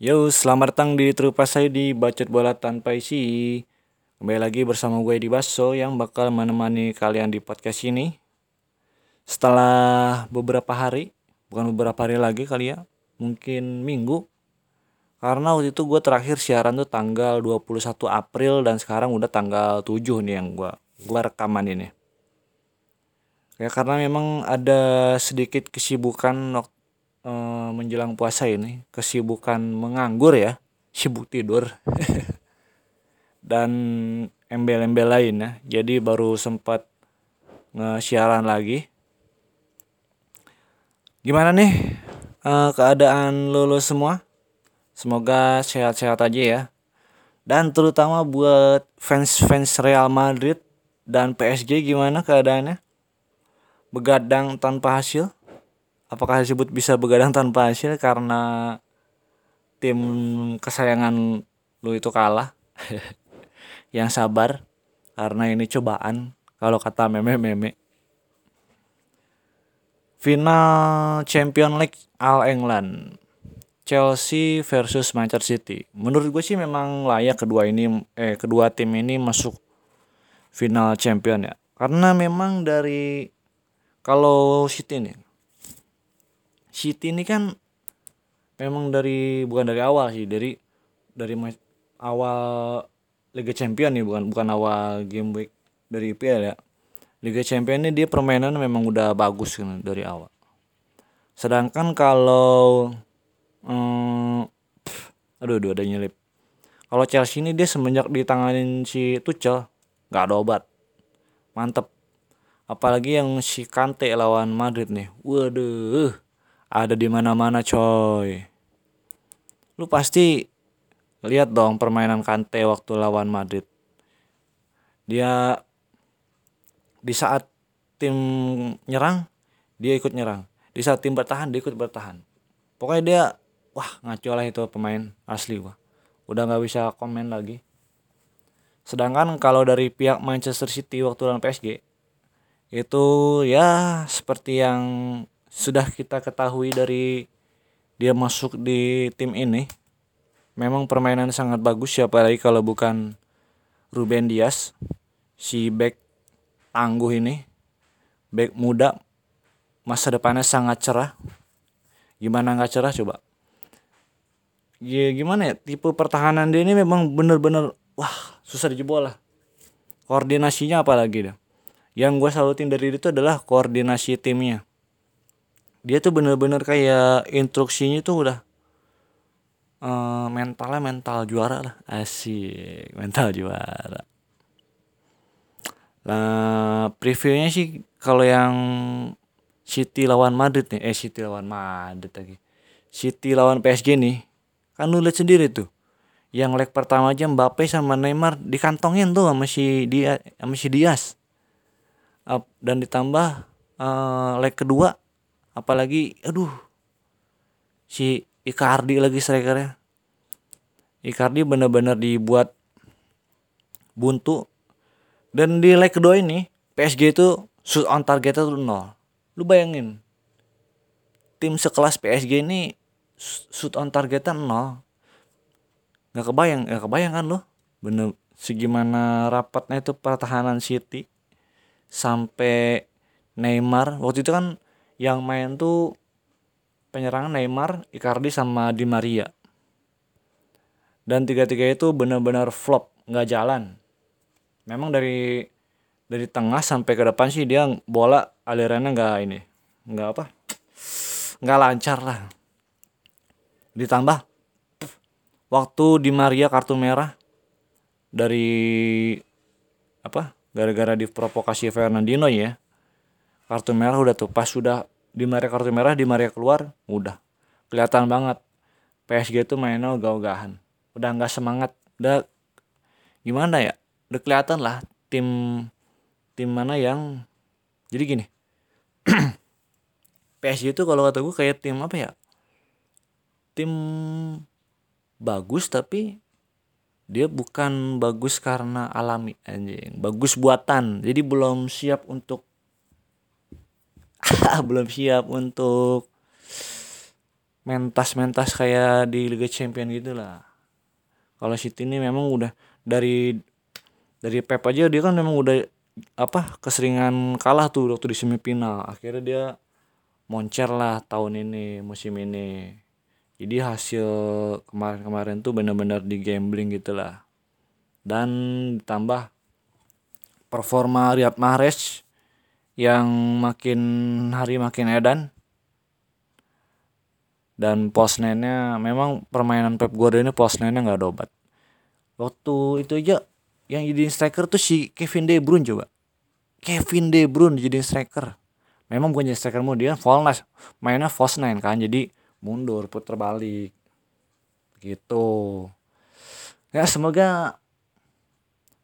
Yo, selamat datang di Terupas saya di Bacot Bola Tanpa Isi. Kembali lagi bersama gue di Baso yang bakal menemani kalian di podcast ini. Setelah beberapa hari, bukan beberapa hari lagi kali ya, mungkin minggu. Karena waktu itu gue terakhir siaran tuh tanggal 21 April dan sekarang udah tanggal 7 nih yang gue, gue rekaman ini. Ya karena memang ada sedikit kesibukan waktu uh, menjelang puasa ini kesibukan menganggur ya sibuk tidur. Dan embel-embel lain ya. Jadi baru sempat nge-siaran lagi. Gimana nih uh, keadaan lulus semua? Semoga sehat-sehat aja ya. Dan terutama buat fans-fans Real Madrid dan PSG gimana keadaannya? Begadang tanpa hasil apakah disebut bisa begadang tanpa hasil karena tim kesayangan lu itu kalah? Yang sabar karena ini cobaan. Kalau kata meme-meme. Final Champion League All England. Chelsea versus Manchester City. Menurut gue sih memang layak kedua ini eh kedua tim ini masuk final champion ya. Karena memang dari kalau City nih City ini kan memang dari bukan dari awal sih dari dari awal Liga Champion nih bukan bukan awal game week dari IPL ya. Liga Champion ini dia permainan memang udah bagus kan dari awal. Sedangkan kalau hmm, aduh aduh ada nyelip. Kalau Chelsea ini dia semenjak ditanganin si Tuchel nggak ada obat. Mantep. Apalagi yang si Kante lawan Madrid nih. Waduh ada di mana-mana coy. Lu pasti lihat dong permainan Kante waktu lawan Madrid. Dia di saat tim nyerang dia ikut nyerang. Di saat tim bertahan dia ikut bertahan. Pokoknya dia wah ngaco lah itu pemain asli wah. Udah nggak bisa komen lagi. Sedangkan kalau dari pihak Manchester City waktu lawan PSG itu ya seperti yang sudah kita ketahui dari dia masuk di tim ini memang permainan sangat bagus siapa lagi kalau bukan Ruben Dias si back tangguh ini back muda masa depannya sangat cerah. Gimana nggak cerah coba? Ya gimana ya tipe pertahanan dia ini memang bener-bener wah susah dijebol lah. Koordinasinya apalagi dah yang gue salutin dari itu adalah koordinasi timnya dia tuh bener-bener kayak instruksinya tuh udah uh, mentalnya mental juara lah. Asik mental juara. Lah previewnya sih kalau yang City lawan Madrid nih eh City lawan Madrid lagi. City lawan PSG nih kan lu lihat sendiri tuh yang leg pertama aja Mbappe sama Neymar dikantongin tuh sama si dia sama si Dias dan ditambah uh, leg kedua apalagi aduh si Icardi lagi strikernya. Icardi bener-bener dibuat buntu. Dan di leg kedua ini PSG itu shoot on targetnya tuh nol. Lu bayangin tim sekelas PSG ini shoot on targetnya nol. Nggak kebayang nggak kebayang kan lo bener segimana rapatnya itu pertahanan City sampai Neymar. Waktu itu kan yang main tuh penyerangan Neymar, Icardi sama Di Maria. Dan tiga-tiga itu benar-benar flop, nggak jalan. Memang dari dari tengah sampai ke depan sih dia bola alirannya nggak ini, nggak apa, nggak lancar lah. Ditambah waktu Di Maria kartu merah dari apa gara-gara diprovokasi Fernandino ya kartu merah udah tuh. Pas sudah di Maria kartu merah di Maria keluar udah. Kelihatan banget. PSG tuh mainnya ogah-ogahan. Udah nggak semangat. Udah gimana ya? Udah kelihatan lah tim tim mana yang jadi gini. PSG itu kalau kata gue kayak tim apa ya? Tim bagus tapi dia bukan bagus karena alami anjing. Bagus buatan. Jadi belum siap untuk belum siap untuk mentas-mentas kayak di Liga Champion gitu lah. Kalau City ini memang udah dari dari Pep aja dia kan memang udah apa keseringan kalah tuh waktu di semifinal. Akhirnya dia moncer lah tahun ini musim ini. Jadi hasil kemarin-kemarin tuh benar-benar di gambling gitu lah. Dan ditambah performa Riyad Mahrez yang makin hari makin edan. Dan postnennya memang permainan Pep Guardiola ini postnennya nggak ada obat. Waktu itu aja yang jadi striker tuh si Kevin De Bruyne coba. Kevin De Bruyne jadi striker. Memang bukan jadi striker mau dia false mainnya false nine kan jadi mundur putar balik. Gitu. Ya semoga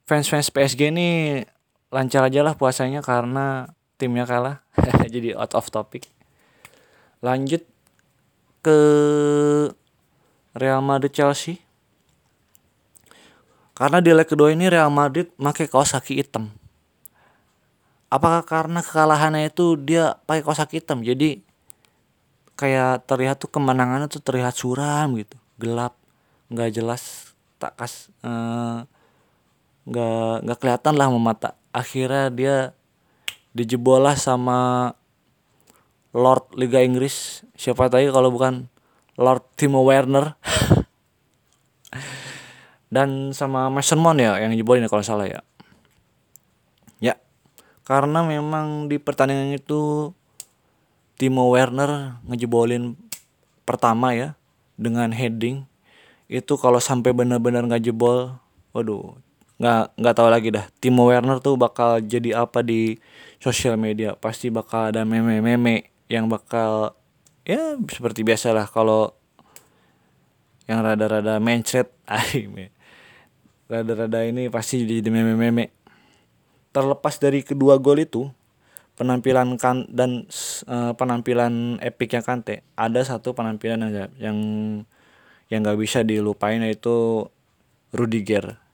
fans-fans PSG ini lancar aja lah puasanya karena timnya kalah jadi out of topic. Lanjut ke Real Madrid Chelsea. Karena di leg kedua ini Real Madrid pakai kaos kaki hitam. Apakah karena kekalahannya itu dia pakai kaos kaki hitam? Jadi kayak terlihat tuh kemenangannya tuh terlihat suram gitu. Gelap nggak jelas tak kas eh, nggak nggak kelihatan lah memata akhirnya dia dijebol lah sama Lord Liga Inggris. Siapa tahu kalau bukan Lord Timo Werner. Dan sama Mason Mount ya yang jebolin ya kalau salah ya. Ya karena memang di pertandingan itu Timo Werner ngejebolin pertama ya dengan heading. Itu kalau sampai benar-benar nggak jebol waduh nggak nggak tahu lagi dah. Timo Werner tuh bakal jadi apa di sosial media? Pasti bakal ada meme-meme yang bakal ya seperti biasa lah kalau yang rada-rada mencret. Rada-rada ini pasti jadi meme-meme. Terlepas dari kedua gol itu penampilan kan dan uh, penampilan epicnya Kante ada satu penampilan yang yang yang nggak bisa dilupain yaitu Rudiger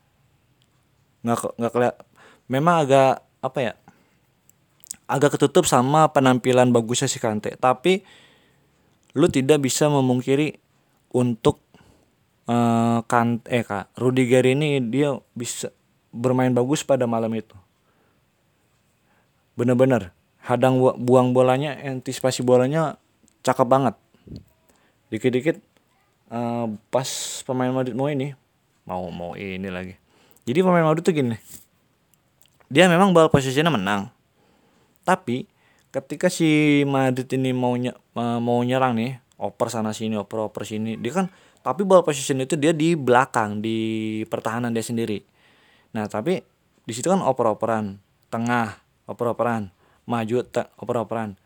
nggak nggak keliat memang agak apa ya agak ketutup sama penampilan bagusnya si Kante. Tapi lu tidak bisa memungkiri untuk uh, kan eh kak Rudiger ini dia bisa bermain bagus pada malam itu. Bener-bener hadang buang bolanya antisipasi bolanya cakep banget. Dikit-dikit uh, pas pemain Madrid mau ini mau mau ini lagi jadi pemain Madrid tuh gini dia memang ball posisinya menang. Tapi ketika si Madrid ini mau mau nyerang nih oper sana sini oper oper sini dia kan tapi ball position itu dia di belakang di pertahanan dia sendiri. Nah tapi di situ kan oper-operan tengah oper-operan maju oper-operan.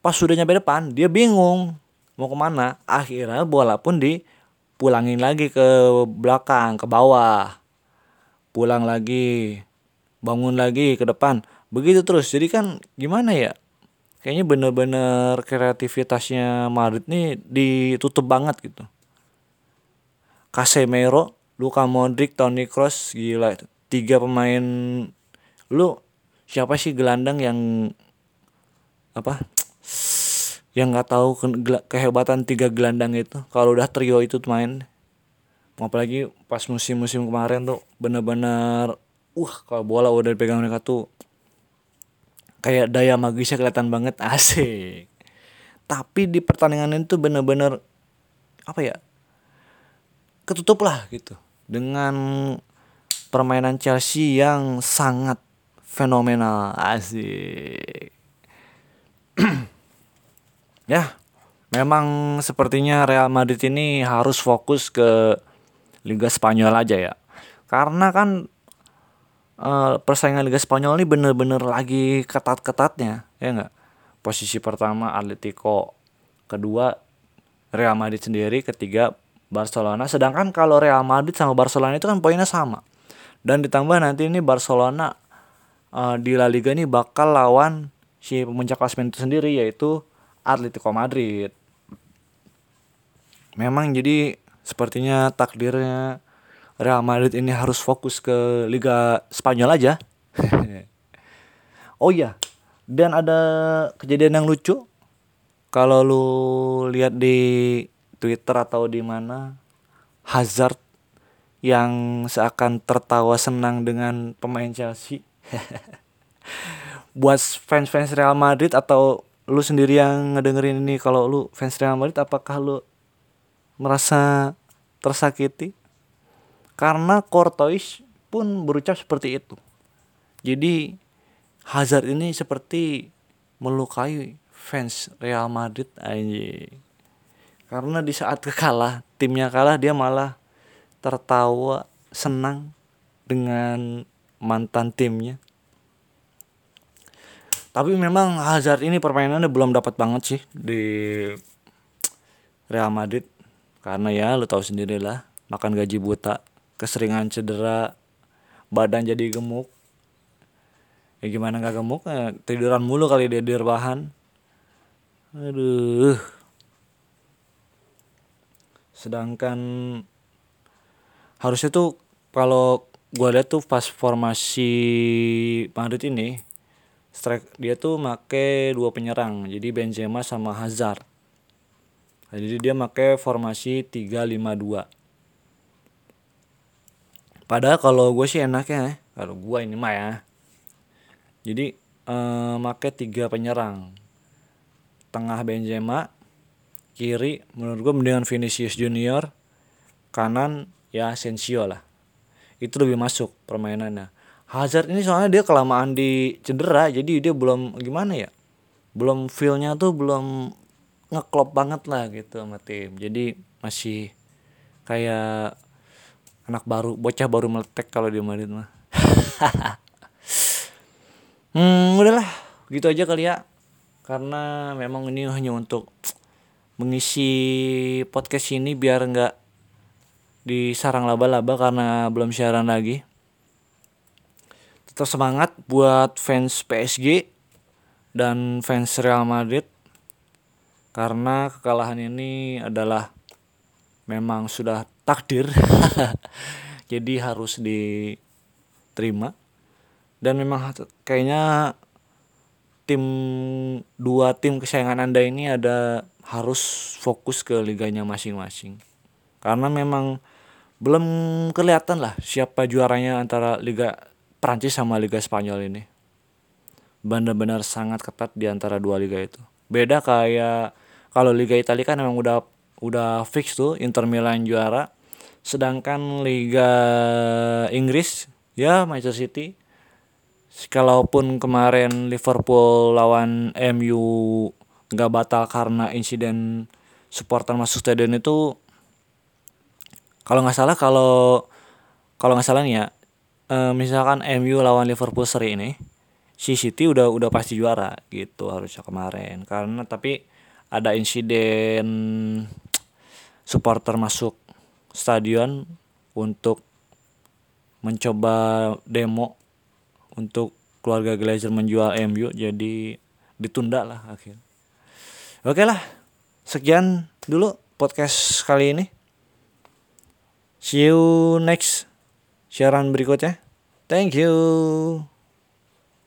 Pas sudah nyampe depan dia bingung mau ke mana. Akhirnya bola pun dipulangin lagi ke belakang ke bawah pulang lagi bangun lagi ke depan. Begitu terus. Jadi kan gimana ya? Kayaknya bener-bener kreativitasnya Madrid nih ditutup banget gitu. Casemiro Luka Modric Toni Kroos gila. Tiga pemain. Lu siapa sih gelandang yang apa? Yang nggak tahu ke, kehebatan tiga gelandang itu? Kalau udah trio itu main apalagi pas musim-musim kemarin tuh bener-bener uh kalau bola udah dipegang mereka tuh kayak daya magisnya kelihatan banget asik. Tapi di pertandingan itu bener-bener apa ya ketutup lah gitu dengan permainan Chelsea yang sangat fenomenal asik. Ya memang sepertinya Real Madrid ini harus fokus ke Liga Spanyol aja ya. Karena kan uh, persaingan Liga Spanyol ini bener-bener lagi ketat-ketatnya ya nggak? Posisi pertama Atletico kedua Real Madrid sendiri ketiga Barcelona. Sedangkan kalau Real Madrid sama Barcelona itu kan poinnya sama. Dan ditambah nanti ini Barcelona uh, di La Liga ini bakal lawan si pemuncak klasemen itu sendiri yaitu Atletico Madrid. Memang jadi sepertinya takdirnya Real Madrid ini harus fokus ke Liga Spanyol aja. oh iya, dan ada kejadian yang lucu. Kalau lu lihat di Twitter atau di mana Hazard yang seakan tertawa senang dengan pemain Chelsea. Buat fans-fans Real Madrid atau lu sendiri yang ngedengerin ini kalau lu fans Real Madrid apakah lu merasa tersakiti? Karena Courtois pun berucap seperti itu. Jadi Hazard ini seperti melukai fans Real Madrid aja. Karena di saat kalah, timnya kalah dia malah tertawa senang dengan mantan timnya. Tapi memang Hazard ini permainannya belum dapat banget sih di Real Madrid karena ya lo tahu sendiri lah makan gaji buta keseringan cedera badan jadi gemuk. Ya gimana nggak gemuk? Eh, tiduran mulu kali dia di rebahan. Aduh. Sedangkan harusnya tuh kalau gue lihat tuh pas formasi Madrid ini strike dia tuh make dua penyerang jadi Benzema sama Hazard jadi dia make formasi 352 padahal kalau gue sih enaknya kalau gue ini mah ya. Jadi eh, make tiga penyerang. Tengah Benzema kiri menurut gue mendingan Vinicius Junior kanan ya Asensio lah. Itu lebih masuk permainannya. Hazard ini soalnya dia kelamaan di cedera jadi dia belum gimana ya? Belum feelnya tuh belum ngeklop banget lah gitu sama tim. Jadi masih kayak anak baru bocah baru meletek kalau di Madrid mah. Hmm udahlah. Gitu aja kali ya. Karena memang ini hanya untuk mengisi podcast ini biar nggak disarang laba-laba karena belum siaran lagi. Tetap semangat buat fans PSG dan fans Real Madrid karena kekalahan ini adalah memang sudah takdir. Jadi harus diterima. Dan memang kayaknya tim dua tim kesayangan anda ini ada harus fokus ke liganya masing-masing. Karena memang belum kelihatan lah siapa juaranya antara liga Prancis sama liga Spanyol ini. Benar-benar sangat ketat di antara dua liga itu. Beda kayak kalau liga Italia kan memang udah udah fix tuh Inter Milan juara. Sedangkan liga Inggris ya Manchester City. Kalaupun kemarin Liverpool lawan MU nggak batal karena insiden supporter masuk stadion itu kalau nggak salah kalau kalau nggak salah nih ya eh, misalkan MU lawan Liverpool seri ini si City udah udah pasti juara gitu harusnya kemarin. Karena tapi ada insiden supporter masuk stadion untuk mencoba demo untuk keluarga Glazer menjual MU jadi ditunda lah akhir. Oke lah, sekian dulu podcast kali ini. See you next siaran berikutnya. Thank you.